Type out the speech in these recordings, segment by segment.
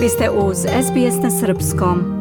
Vi ste uz SBS na Srpskom.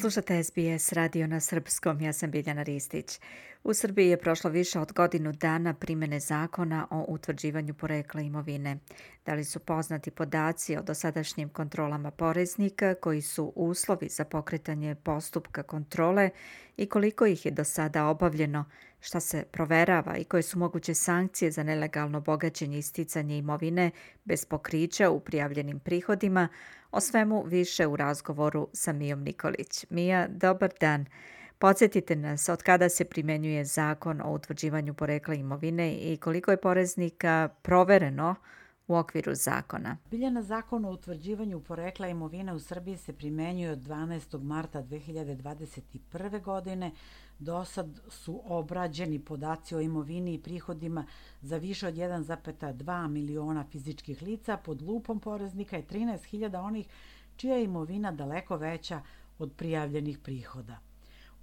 Slušate SBS radio na srpskom, ja sam Biljana Ristić. U Srbiji je prošlo više od godinu dana primene zakona o utvrđivanju porekla imovine. Da li su poznati podaci o dosadašnjim kontrolama poreznika koji su uslovi za pokretanje postupka kontrole i koliko ih je do sada obavljeno, šta se proverava i koje su moguće sankcije za nelegalno bogaćenje i sticanje imovine bez pokrića u prijavljenim prihodima, o svemu više u razgovoru sa Mijom Nikolić. Mija, dobar dan. Podsjetite nas od kada se primenjuje zakon o utvrđivanju porekla imovine i koliko je poreznika provereno u okviru zakona. Biljana zakon o utvrđivanju porekla imovine u Srbiji se primenjuje od 12. marta 2021. godine. Do sad su obrađeni podaci o imovini i prihodima za više od 1,2 miliona fizičkih lica pod lupom poreznika i 13.000 onih čija je imovina daleko veća od prijavljenih prihoda.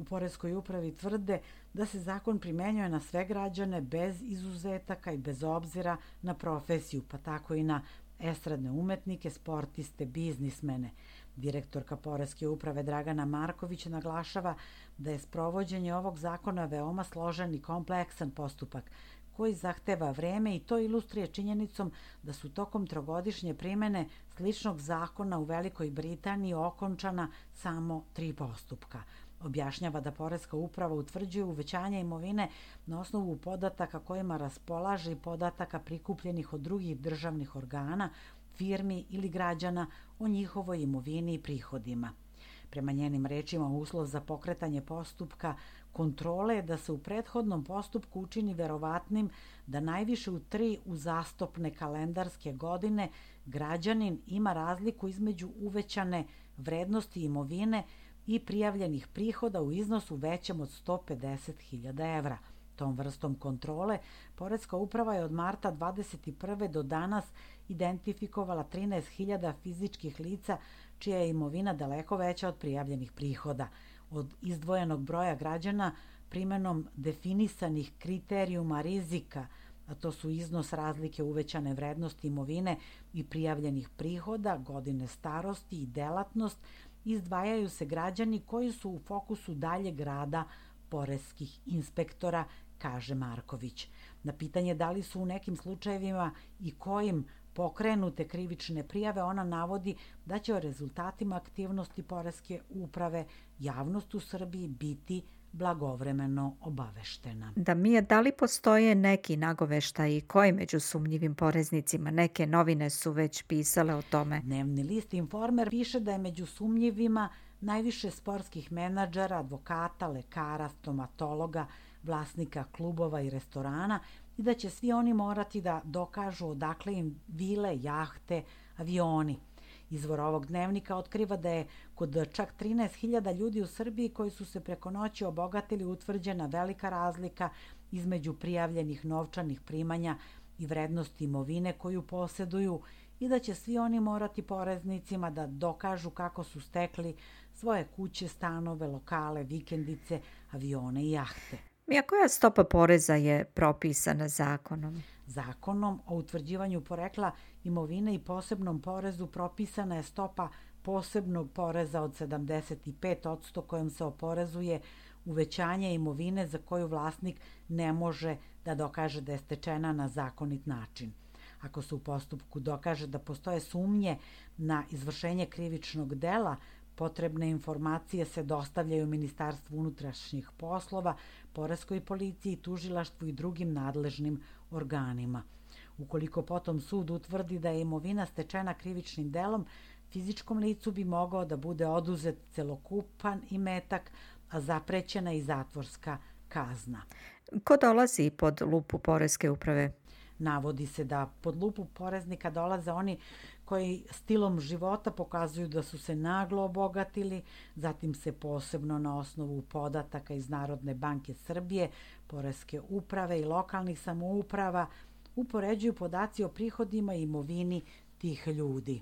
U Poreskoj upravi tvrde da se zakon primenjuje na sve građane bez izuzetaka i bez obzira na profesiju, pa tako i na estradne umetnike, sportiste, biznismene. Direktorka Poreske uprave Dragana Marković naglašava da je sprovođenje ovog zakona veoma složen i kompleksan postupak koji zahteva vreme i to ilustrije činjenicom da su tokom trogodišnje primene sličnog zakona u Velikoj Britaniji okončana samo tri postupka – Objašnjava da Poreska uprava utvrđuje uvećanje imovine na osnovu podataka kojima raspolaže i podataka prikupljenih od drugih državnih organa, firmi ili građana o njihovoj imovini i prihodima. Prema njenim rečima, uslov za pokretanje postupka kontrole je da se u prethodnom postupku učini verovatnim da najviše u tri uzastopne kalendarske godine građanin ima razliku između uvećane vrednosti imovine i prijavljenih prihoda u iznosu većem od 150.000 evra. Tom vrstom kontrole, Poredska uprava je od marta 21. do danas identifikovala 13.000 fizičkih lica čija je imovina daleko veća od prijavljenih prihoda. Od izdvojenog broja građana primenom definisanih kriterijuma rizika, a to su iznos razlike uvećane vrednosti imovine i prijavljenih prihoda, godine starosti i delatnost, izdvajaju se građani koji su u fokusu dalje grada poreskih inspektora, kaže Marković. Na pitanje da li su u nekim slučajevima i kojim pokrenute krivične prijave, ona navodi da će o rezultatima aktivnosti Poreske uprave javnost u Srbiji biti blagovremeno obaveštena. Da mi je, da li postoje neki nagoveštaj i koji među sumnjivim poreznicima? Neke novine su već pisale o tome. Dnevni list Informer piše da je među sumnjivima najviše sportskih menadžera, advokata, lekara, stomatologa, vlasnika klubova i restorana i da će svi oni morati da dokažu odakle im vile, jahte, avioni – Izvor ovog dnevnika otkriva da je kod čak 13.000 ljudi u Srbiji koji su se preko noći obogatili utvrđena velika razlika između prijavljenih novčanih primanja i vrednosti imovine koju posjeduju i da će svi oni morati poreznicima da dokažu kako su stekli svoje kuće, stanove, lokale, vikendice, avione i jahte. Mija, koja stopa poreza je propisana zakonom? Zakonom o utvrđivanju porekla imovine i posebnom porezu propisana je stopa posebnog poreza od 75% kojom se oporezuje uvećanje imovine za koju vlasnik ne može da dokaže da je stečena na zakonit način. Ako se u postupku dokaže da postoje sumnje na izvršenje krivičnog dela, potrebne informacije se dostavljaju Ministarstvu unutrašnjih poslova, Poreskoj policiji, tužilaštvu i drugim nadležnim organima. Ukoliko potom sud utvrdi da je imovina stečena krivičnim delom, fizičkom licu bi mogao da bude oduzet celokupan imetak, a zaprećena i zatvorska kazna. Ko dolazi pod lupu Poreske uprave? Navodi se da pod lupu poreznika dolaze oni koji stilom života pokazuju da su se naglo obogatili, zatim se posebno na osnovu podataka iz Narodne banke Srbije, Poreske uprave i lokalnih samouprava upoređuju podaci o prihodima i imovini tih ljudi.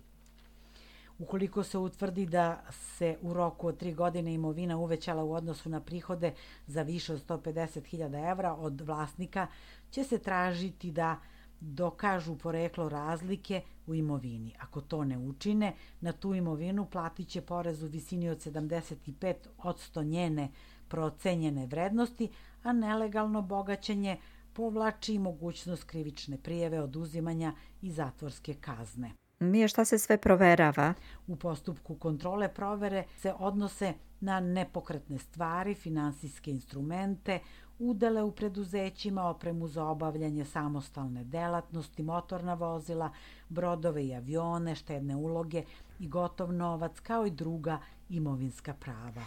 Ukoliko se utvrdi da se u roku od tri godine imovina uvećala u odnosu na prihode za više od 150.000 evra od vlasnika, će se tražiti da dokažu poreklo razlike u imovini. Ako to ne učine, na tu imovinu platit će porez u visini od 75 od 100 njene procenjene vrednosti, a nelegalno bogaćenje povlači mogućnost krivične prijeve oduzimanja i zatvorske kazne. Mije šta se sve proverava? U postupku kontrole provere se odnose na nepokretne stvari, finansijske instrumente, udele u preduzećima, opremu za obavljanje samostalne delatnosti, motorna vozila, brodove i avione, štedne uloge i gotov novac, kao i druga imovinska prava.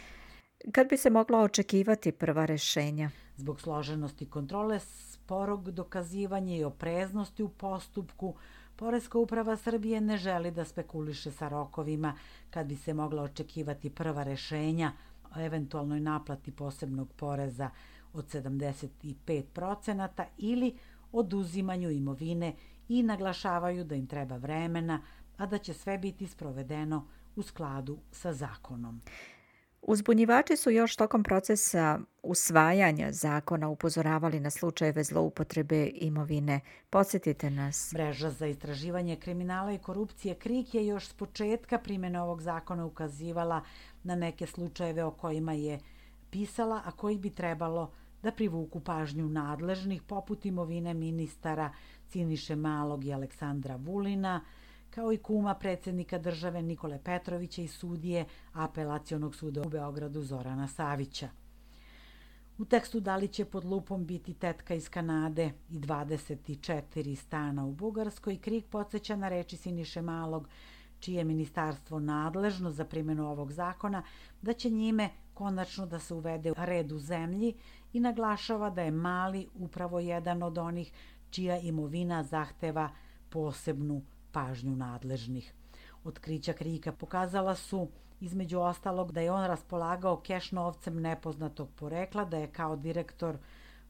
Kad bi se moglo očekivati prva rešenja? Zbog složenosti kontrole, sporog dokazivanja i opreznosti u postupku, Poreska uprava Srbije ne želi da spekuliše sa rokovima kad bi se mogla očekivati prva rešenja o eventualnoj naplati posebnog poreza od 75% ili oduzimanju imovine i naglašavaju da im treba vremena, a da će sve biti sprovedeno u skladu sa zakonom. Uzbunjivači su još tokom procesa usvajanja zakona upozoravali na slučajeve zloupotrebe imovine. Podsjetite nas. Mreža za istraživanje kriminala i korupcije KRIK je još s početka primjene ovog zakona ukazivala na neke slučajeve o kojima je pisala, a koji bi trebalo da privuku pažnju nadležnih, poput imovine ministara Ciniše Malog i Aleksandra Vulina, kao i kuma predsednika države Nikole Petrovića i sudije apelacionog suda u Beogradu Zorana Savića. U tekstu da li će pod lupom biti tetka iz Kanade i 24 stana u Bugarskoj, Krik podsjeća na reči Siniše Malog, čije ministarstvo nadležno za primjenu ovog zakona, da će njime konačno da se uvede red u zemlji i naglašava da je mali upravo jedan od onih čija imovina zahteva posebnu pažnju nadležnih. Otkrića Krika pokazala su između ostalog da je on raspolagao keš novcem nepoznatog porekla, da je kao direktor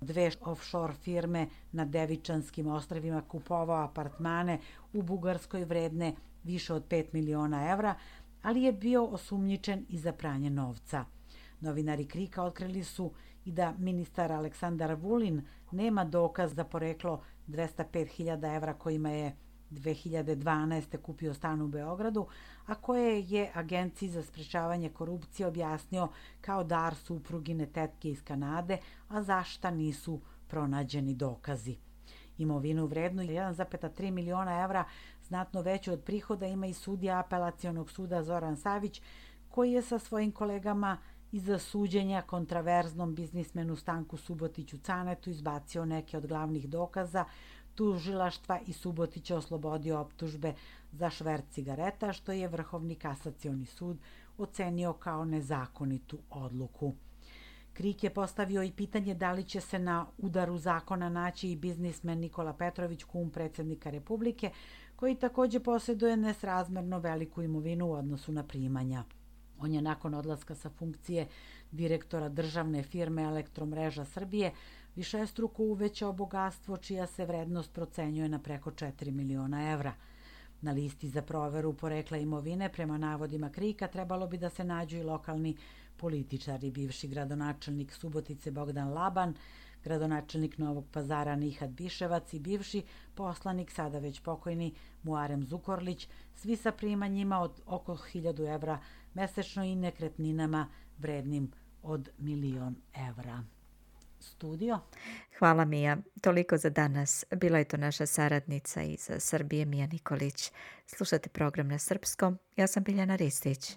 dve offshore firme na Devičanskim ostravima kupovao apartmane u Bugarskoj vredne više od 5 miliona evra, ali je bio osumnjičen i za pranje novca. Novinari Krika otkrili su i da ministar Aleksandar Vulin nema dokaz za poreklo 205.000 evra kojima je 2012. kupio stan u Beogradu, a koje je Agenciji za sprečavanje korupcije objasnio kao dar suprugine tetke iz Kanade, a zašta nisu pronađeni dokazi. Imovinu vrednu 1,3 miliona evra, znatno veću od prihoda, ima i sudija apelacionog suda Zoran Savić, koji je sa svojim kolegama iza suđenja kontraverznom biznismenu Stanku Subotiću Canetu izbacio neke od glavnih dokaza tužilaštva i Subotić je oslobodio optužbe za švert cigareta, što je Vrhovni kasacioni sud ocenio kao nezakonitu odluku. Krik je postavio i pitanje da li će se na udaru zakona naći i biznismen Nikola Petrović, kum predsednika Republike, koji takođe posjeduje nesrazmerno veliku imovinu u odnosu na primanja. On je nakon odlaska sa funkcije direktora državne firme Elektromreža Srbije višestruko uvećao bogatstvo čija se vrednost procenjuje na preko 4 miliona evra. Na listi za proveru porekla imovine prema navodima Krika trebalo bi da se nađu i lokalni političari, bivši gradonačelnik Subotice Bogdan Laban, gradonačelnik Novog pazara Nihad Biševac i bivši poslanik, sada već pokojni Muarem Zukorlić, svi sa primanjima od oko 1000 evra mesečno i nekretninama vrednim od milion evra studio. Hvala Mija. Toliko za danas. Bila je to naša saradnica iz Srbije Mija Nikolić. Slušate program na srpskom. Ja sam Biljana Ristić.